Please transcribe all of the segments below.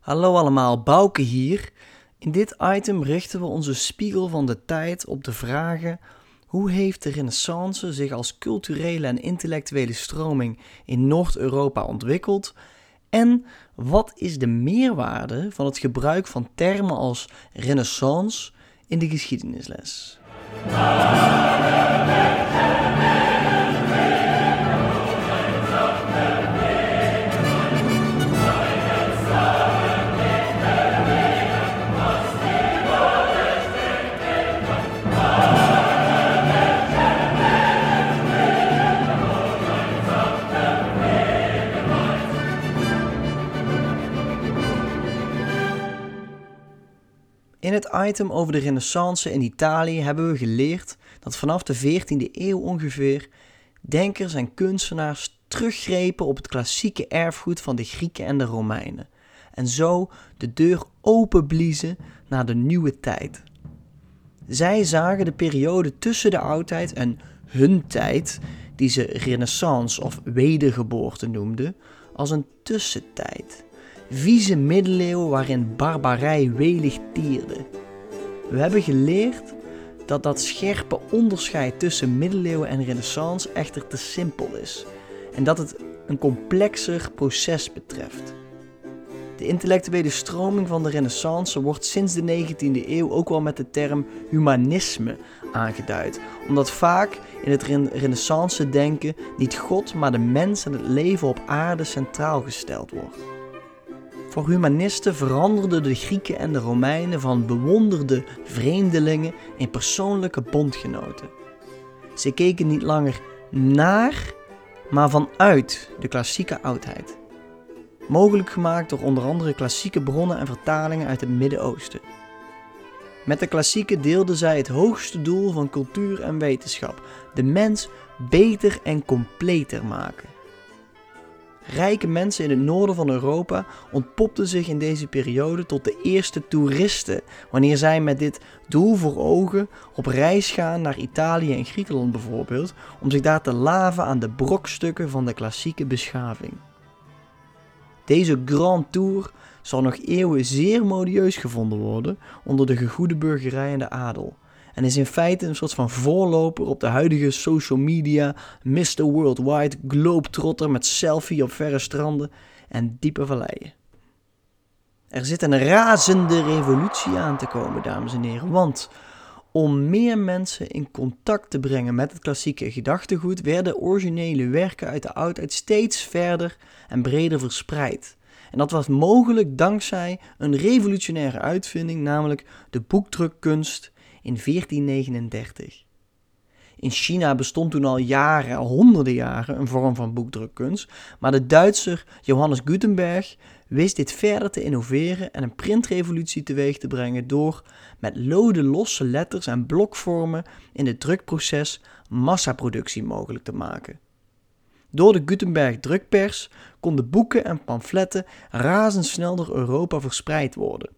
Hallo allemaal, Bouke hier. In dit item richten we onze spiegel van de tijd op de vragen: hoe heeft de Renaissance zich als culturele en intellectuele stroming in Noord-Europa ontwikkeld? En wat is de meerwaarde van het gebruik van termen als Renaissance in de geschiedenisles? Item over de Renaissance in Italië hebben we geleerd dat vanaf de 14e eeuw ongeveer denkers en kunstenaars teruggrepen op het klassieke erfgoed van de Grieken en de Romeinen en zo de deur openbliezen naar de nieuwe tijd. Zij zagen de periode tussen de oudheid en hun tijd, die ze renaissance of wedergeboorte noemden, als een tussentijd vieze middeleeuwen waarin barbarij welig tierde. We hebben geleerd dat dat scherpe onderscheid tussen middeleeuwen en renaissance echter te simpel is en dat het een complexer proces betreft. De intellectuele stroming van de renaissance wordt sinds de 19e eeuw ook wel met de term humanisme aangeduid, omdat vaak in het renaissance denken niet God, maar de mens en het leven op aarde centraal gesteld wordt. Voor humanisten veranderden de Grieken en de Romeinen van bewonderde vreemdelingen in persoonlijke bondgenoten. Ze keken niet langer naar, maar vanuit de klassieke oudheid. Mogelijk gemaakt door onder andere klassieke bronnen en vertalingen uit het Midden-Oosten. Met de klassieken deelden zij het hoogste doel van cultuur en wetenschap: de mens beter en completer maken. Rijke mensen in het noorden van Europa ontpopten zich in deze periode tot de eerste toeristen wanneer zij met dit doel voor ogen op reis gaan naar Italië en Griekenland bijvoorbeeld, om zich daar te laven aan de brokstukken van de klassieke beschaving. Deze Grand Tour zal nog eeuwen zeer modieus gevonden worden onder de gegoede burgerij en de adel en is in feite een soort van voorloper op de huidige social media, Mr. Worldwide, globetrotter met selfie op verre stranden en diepe valleien. Er zit een razende revolutie aan te komen, dames en heren, want om meer mensen in contact te brengen met het klassieke gedachtegoed werden originele werken uit de oudheid steeds verder en breder verspreid. En dat was mogelijk dankzij een revolutionaire uitvinding, namelijk de boekdrukkunst in 1439. In China bestond toen al jaren, al honderden jaren, een vorm van boekdrukkunst, maar de Duitser Johannes Gutenberg wist dit verder te innoveren en een printrevolutie teweeg te brengen door met lode losse letters en blokvormen in het drukproces massaproductie mogelijk te maken. Door de Gutenberg drukpers konden boeken en pamfletten razendsnel door Europa verspreid worden.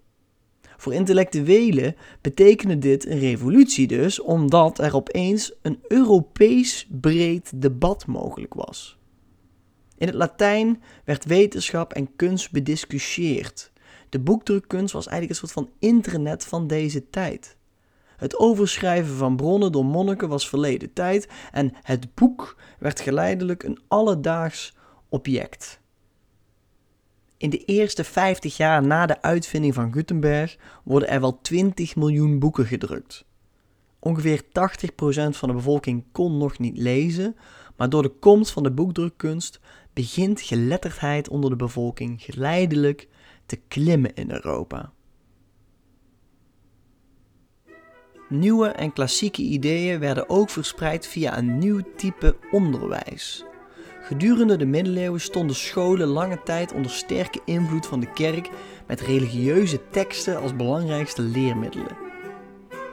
Voor intellectuelen betekende dit een revolutie dus, omdat er opeens een Europees breed debat mogelijk was. In het Latijn werd wetenschap en kunst bediscussieerd. De boekdrukkunst was eigenlijk een soort van internet van deze tijd. Het overschrijven van bronnen door monniken was verleden tijd en het boek werd geleidelijk een alledaags object. In de eerste 50 jaar na de uitvinding van Gutenberg worden er wel 20 miljoen boeken gedrukt. Ongeveer 80% van de bevolking kon nog niet lezen, maar door de komst van de boekdrukkunst begint geletterdheid onder de bevolking geleidelijk te klimmen in Europa. Nieuwe en klassieke ideeën werden ook verspreid via een nieuw type onderwijs. Gedurende de middeleeuwen stonden scholen lange tijd onder sterke invloed van de kerk met religieuze teksten als belangrijkste leermiddelen.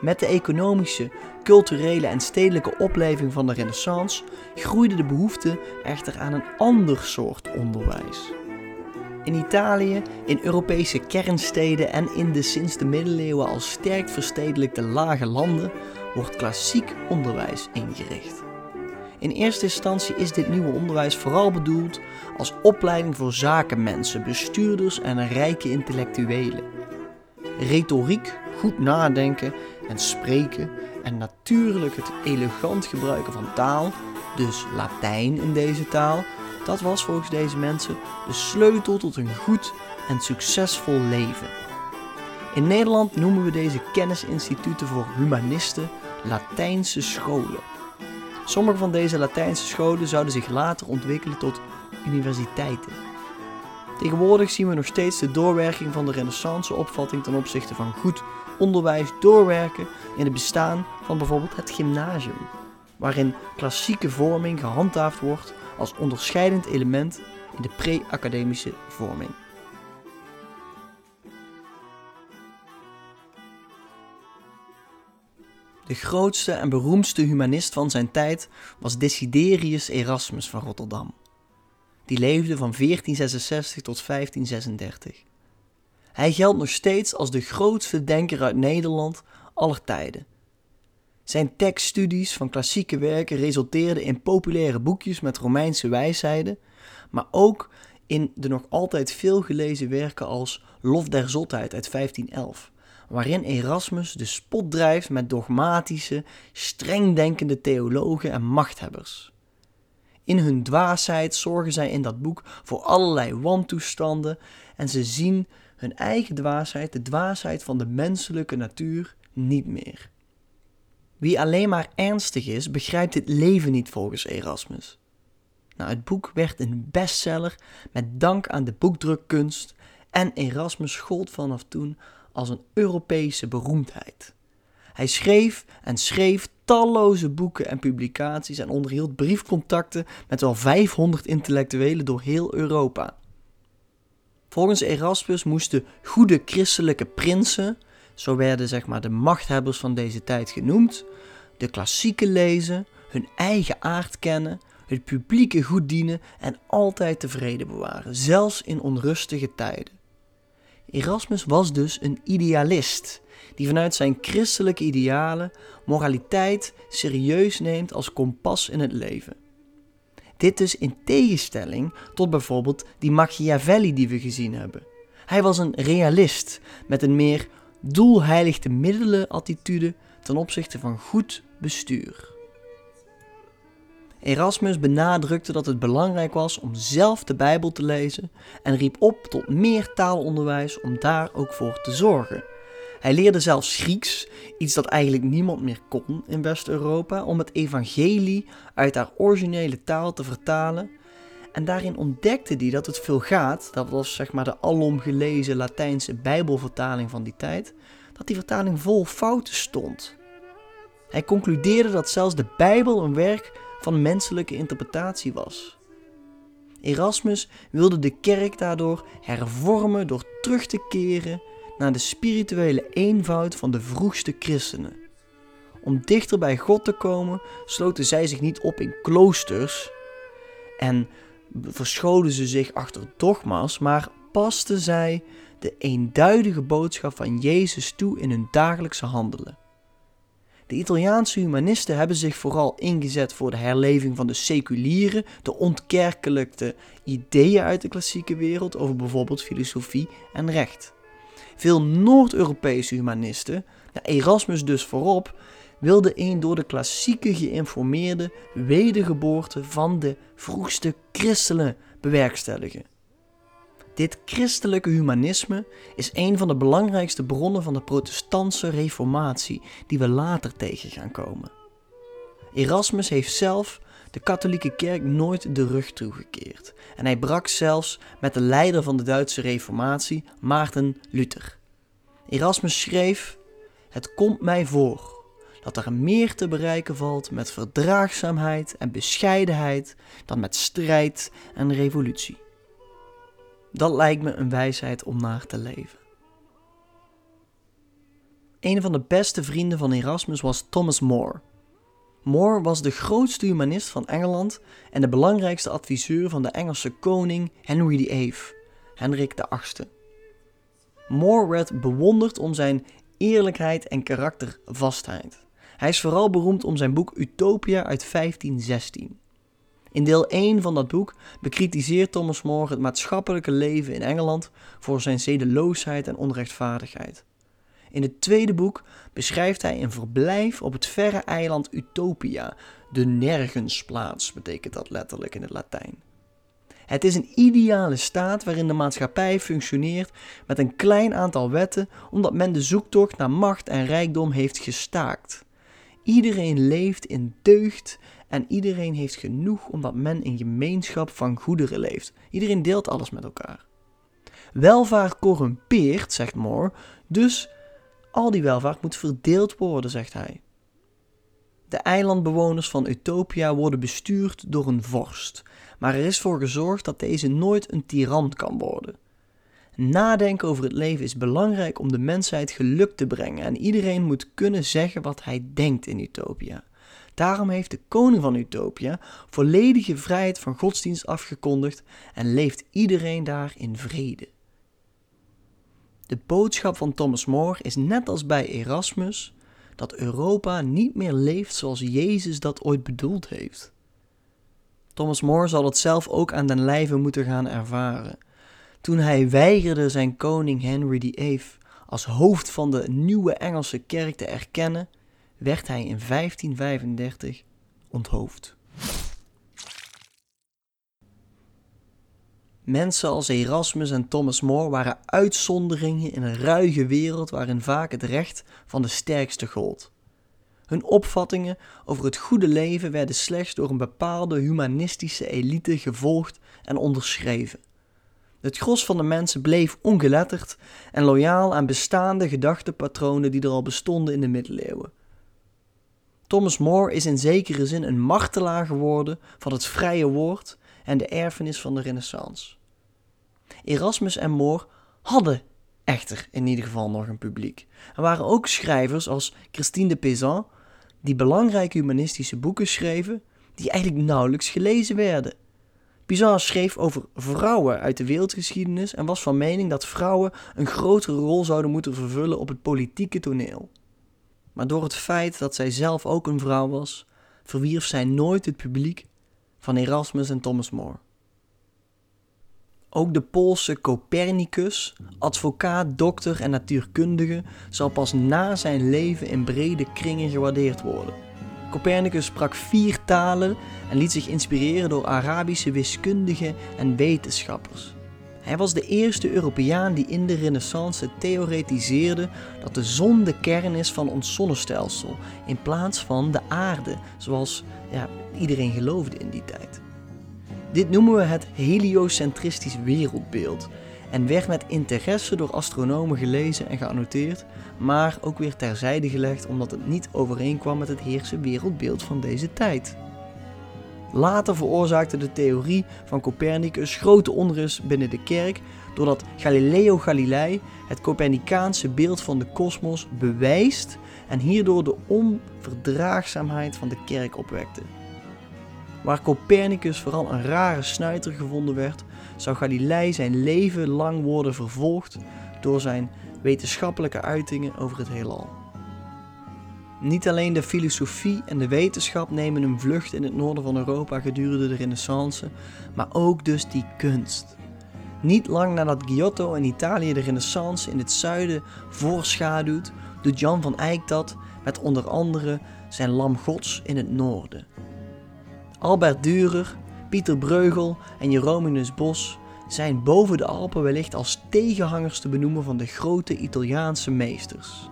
Met de economische, culturele en stedelijke opleving van de Renaissance groeide de behoefte echter aan een ander soort onderwijs. In Italië, in Europese kernsteden en in de sinds de middeleeuwen al sterk verstedelijkte lage landen wordt klassiek onderwijs ingericht. In eerste instantie is dit nieuwe onderwijs vooral bedoeld als opleiding voor zakenmensen, bestuurders en rijke intellectuelen. Retoriek, goed nadenken en spreken en natuurlijk het elegant gebruiken van taal, dus Latijn in deze taal, dat was volgens deze mensen de sleutel tot een goed en succesvol leven. In Nederland noemen we deze kennisinstituten voor humanisten Latijnse scholen. Sommige van deze Latijnse scholen zouden zich later ontwikkelen tot universiteiten. Tegenwoordig zien we nog steeds de doorwerking van de renaissance-opvatting ten opzichte van goed onderwijs doorwerken in het bestaan van bijvoorbeeld het gymnasium, waarin klassieke vorming gehandhaafd wordt als onderscheidend element in de pre-academische vorming. De grootste en beroemdste humanist van zijn tijd was Desiderius Erasmus van Rotterdam. Die leefde van 1466 tot 1536. Hij geldt nog steeds als de grootste denker uit Nederland aller tijden. Zijn tekststudies van klassieke werken resulteerden in populaire boekjes met Romeinse wijsheden, maar ook in de nog altijd veel gelezen werken als Lof der Zotheid uit 1511 waarin Erasmus de spot drijft met dogmatische, strengdenkende theologen en machthebbers. In hun dwaasheid zorgen zij in dat boek voor allerlei wantoestanden en ze zien hun eigen dwaasheid, de dwaasheid van de menselijke natuur, niet meer. Wie alleen maar ernstig is, begrijpt dit leven niet volgens Erasmus. Nou, het boek werd een bestseller met dank aan de boekdrukkunst en Erasmus gold vanaf toen als een Europese beroemdheid. Hij schreef en schreef talloze boeken en publicaties en onderhield briefcontacten met wel 500 intellectuelen door heel Europa. Volgens Erasmus moesten goede christelijke prinsen, zo werden zeg maar de machthebbers van deze tijd genoemd, de klassieken lezen, hun eigen aard kennen, het publieke goed dienen en altijd tevreden bewaren, zelfs in onrustige tijden. Erasmus was dus een idealist, die vanuit zijn christelijke idealen moraliteit serieus neemt als kompas in het leven. Dit dus in tegenstelling tot bijvoorbeeld die Machiavelli die we gezien hebben. Hij was een realist met een meer doelheilig de middelen attitude ten opzichte van goed bestuur. Erasmus benadrukte dat het belangrijk was om zelf de Bijbel te lezen en riep op tot meer taalonderwijs om daar ook voor te zorgen. Hij leerde zelfs Grieks, iets dat eigenlijk niemand meer kon in West-Europa, om het evangelie uit haar originele taal te vertalen. En daarin ontdekte hij dat het Vulgaat, dat was zeg maar de alom gelezen Latijnse Bijbelvertaling van die tijd, dat die vertaling vol fouten stond. Hij concludeerde dat zelfs de Bijbel een werk van menselijke interpretatie was. Erasmus wilde de kerk daardoor hervormen door terug te keren naar de spirituele eenvoud van de vroegste christenen. Om dichter bij God te komen, sloten zij zich niet op in kloosters en verscholen ze zich achter dogma's, maar pasten zij de eenduidige boodschap van Jezus toe in hun dagelijkse handelen. De Italiaanse humanisten hebben zich vooral ingezet voor de herleving van de seculiere, de ontkerkelijkte ideeën uit de klassieke wereld over bijvoorbeeld filosofie en recht. Veel Noord-Europese humanisten, Erasmus dus voorop, wilden een door de klassieke geïnformeerde wedergeboorte van de vroegste christenen bewerkstelligen. Dit christelijke humanisme is een van de belangrijkste bronnen van de protestantse reformatie die we later tegen gaan komen. Erasmus heeft zelf de katholieke kerk nooit de rug toegekeerd en hij brak zelfs met de leider van de Duitse reformatie, Maarten Luther. Erasmus schreef: Het komt mij voor dat er meer te bereiken valt met verdraagzaamheid en bescheidenheid dan met strijd en revolutie. Dat lijkt me een wijsheid om naar te leven. Een van de beste vrienden van Erasmus was Thomas More. More was de grootste humanist van Engeland en de belangrijkste adviseur van de Engelse koning Henry VIII, Hendrik VIII. More werd bewonderd om zijn eerlijkheid en karaktervastheid. Hij is vooral beroemd om zijn boek Utopia uit 1516. In deel 1 van dat boek bekritiseert Thomas More het maatschappelijke leven in Engeland voor zijn zedeloosheid en onrechtvaardigheid. In het tweede boek beschrijft hij een verblijf op het verre eiland Utopia. De nergensplaats betekent dat letterlijk in het Latijn. Het is een ideale staat waarin de maatschappij functioneert met een klein aantal wetten, omdat men de zoektocht naar macht en rijkdom heeft gestaakt. Iedereen leeft in deugd en iedereen heeft genoeg omdat men in gemeenschap van goederen leeft. Iedereen deelt alles met elkaar. Welvaart corrumpeert, zegt Moore, dus al die welvaart moet verdeeld worden, zegt hij. De eilandbewoners van Utopia worden bestuurd door een vorst, maar er is voor gezorgd dat deze nooit een tiran kan worden. Nadenken over het leven is belangrijk om de mensheid geluk te brengen en iedereen moet kunnen zeggen wat hij denkt in Utopia. Daarom heeft de koning van Utopia volledige vrijheid van godsdienst afgekondigd en leeft iedereen daar in vrede. De boodschap van Thomas More is net als bij Erasmus dat Europa niet meer leeft zoals Jezus dat ooit bedoeld heeft. Thomas More zal het zelf ook aan den lijve moeten gaan ervaren. Toen hij weigerde zijn koning Henry VIII als hoofd van de nieuwe Engelse kerk te erkennen, werd hij in 1535 onthoofd. Mensen als Erasmus en Thomas More waren uitzonderingen in een ruige wereld waarin vaak het recht van de sterkste gold. Hun opvattingen over het goede leven werden slechts door een bepaalde humanistische elite gevolgd en onderschreven. Het gros van de mensen bleef ongeletterd en loyaal aan bestaande gedachtepatronen die er al bestonden in de middeleeuwen. Thomas More is in zekere zin een martelaar geworden van het vrije woord en de erfenis van de Renaissance. Erasmus en More hadden echter in ieder geval nog een publiek. Er waren ook schrijvers als Christine de Pizan, die belangrijke humanistische boeken schreven, die eigenlijk nauwelijks gelezen werden. Pizan schreef over vrouwen uit de wereldgeschiedenis en was van mening dat vrouwen een grotere rol zouden moeten vervullen op het politieke toneel. Maar door het feit dat zij zelf ook een vrouw was, verwierf zij nooit het publiek van Erasmus en Thomas More. Ook de Poolse Copernicus, advocaat, dokter en natuurkundige, zal pas na zijn leven in brede kringen gewaardeerd worden. Copernicus sprak vier talen en liet zich inspireren door Arabische wiskundigen en wetenschappers. Hij was de eerste Europeaan die in de Renaissance theoretiseerde dat de zon de kern is van ons zonnestelsel, in plaats van de aarde, zoals ja, iedereen geloofde in die tijd. Dit noemen we het heliocentristisch wereldbeeld en werd met interesse door astronomen gelezen en geannoteerd, maar ook weer terzijde gelegd omdat het niet overeenkwam met het heerse wereldbeeld van deze tijd. Later veroorzaakte de theorie van Copernicus grote onrust binnen de kerk doordat Galileo Galilei het Copernicaanse beeld van de kosmos bewijst en hierdoor de onverdraagzaamheid van de kerk opwekte. Waar Copernicus vooral een rare snuiter gevonden werd, zou Galilei zijn leven lang worden vervolgd door zijn wetenschappelijke uitingen over het heelal. Niet alleen de filosofie en de wetenschap nemen een vlucht in het noorden van Europa gedurende de Renaissance, maar ook dus die kunst. Niet lang nadat Giotto in Italië de Renaissance in het zuiden voorschaduwt, doet Jan van Eyck dat met onder andere zijn Lam Gods in het noorden. Albert Dürer, Pieter Bruegel en Jerominus Bos zijn boven de Alpen wellicht als tegenhangers te benoemen van de grote Italiaanse meesters.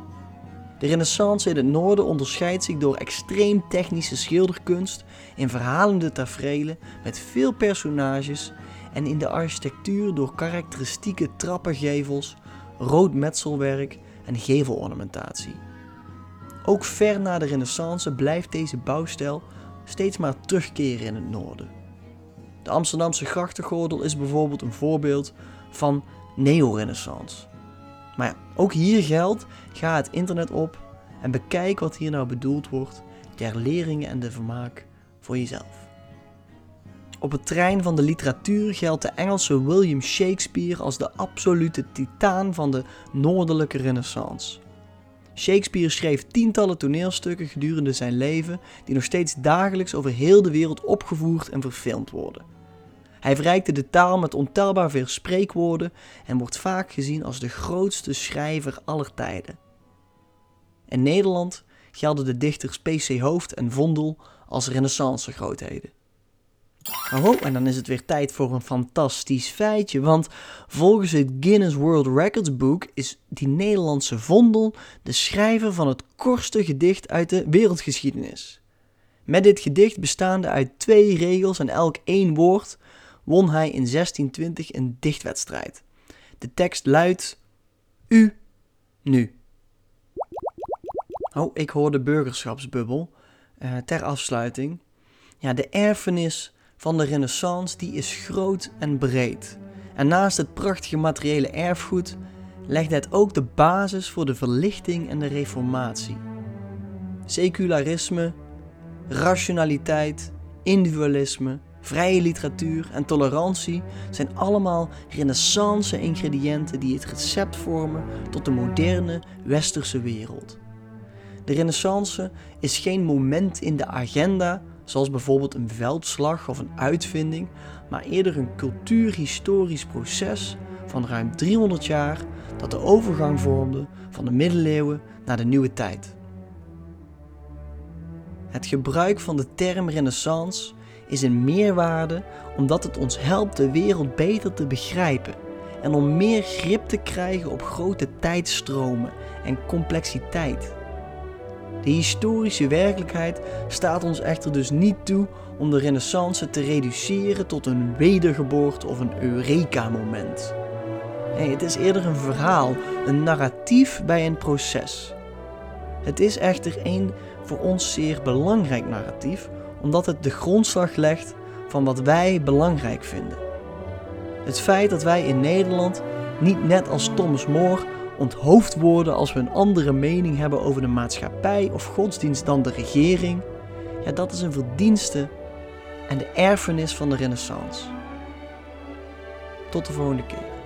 De Renaissance in het noorden onderscheidt zich door extreem technische schilderkunst in verhalende taferelen met veel personages en in de architectuur door karakteristieke trappengevels, rood metselwerk en gevelornamentatie. Ook ver na de Renaissance blijft deze bouwstijl steeds maar terugkeren in het noorden. De Amsterdamse grachtengordel is bijvoorbeeld een voorbeeld van neo-renaissance. Maar ook hier geldt, ga het internet op en bekijk wat hier nou bedoeld wordt ter leringen en de vermaak voor jezelf. Op het trein van de literatuur geldt de Engelse William Shakespeare als de absolute titaan van de noordelijke renaissance. Shakespeare schreef tientallen toneelstukken gedurende zijn leven die nog steeds dagelijks over heel de wereld opgevoerd en verfilmd worden. Hij verrijkte de taal met ontelbaar veel spreekwoorden en wordt vaak gezien als de grootste schrijver aller tijden. In Nederland gelden de dichters P.C. Hoofd en Vondel als renaissance grootheden. Oh, en dan is het weer tijd voor een fantastisch feitje. Want volgens het Guinness World Records boek is die Nederlandse Vondel de schrijver van het kortste gedicht uit de wereldgeschiedenis. Met dit gedicht bestaande uit twee regels en elk één woord won hij in 1620 een dichtwedstrijd. De tekst luidt: U, nu. Oh, ik hoor de burgerschapsbubbel. Uh, ter afsluiting. Ja, de erfenis van de Renaissance die is groot en breed. En naast het prachtige materiële erfgoed legt het ook de basis voor de verlichting en de reformatie. Secularisme, rationaliteit, individualisme, vrije literatuur en tolerantie zijn allemaal renaissance ingrediënten die het recept vormen tot de moderne westerse wereld. De renaissance is geen moment in de agenda zoals bijvoorbeeld een veldslag of een uitvinding, maar eerder een cultuurhistorisch proces van ruim 300 jaar dat de overgang vormde van de middeleeuwen naar de nieuwe tijd. Het gebruik van de term renaissance is een meerwaarde omdat het ons helpt de wereld beter te begrijpen en om meer grip te krijgen op grote tijdstromen en complexiteit. De historische werkelijkheid staat ons echter dus niet toe om de Renaissance te reduceren tot een wedergeboorte of een Eureka-moment. Nee, het is eerder een verhaal, een narratief bij een proces. Het is echter een voor ons zeer belangrijk narratief, omdat het de grondslag legt van wat wij belangrijk vinden. Het feit dat wij in Nederland niet net als Thomas More onthoofd worden als we een andere mening hebben over de maatschappij of godsdienst dan de regering, ja, dat is een verdienste en de erfenis van de Renaissance. Tot de volgende keer.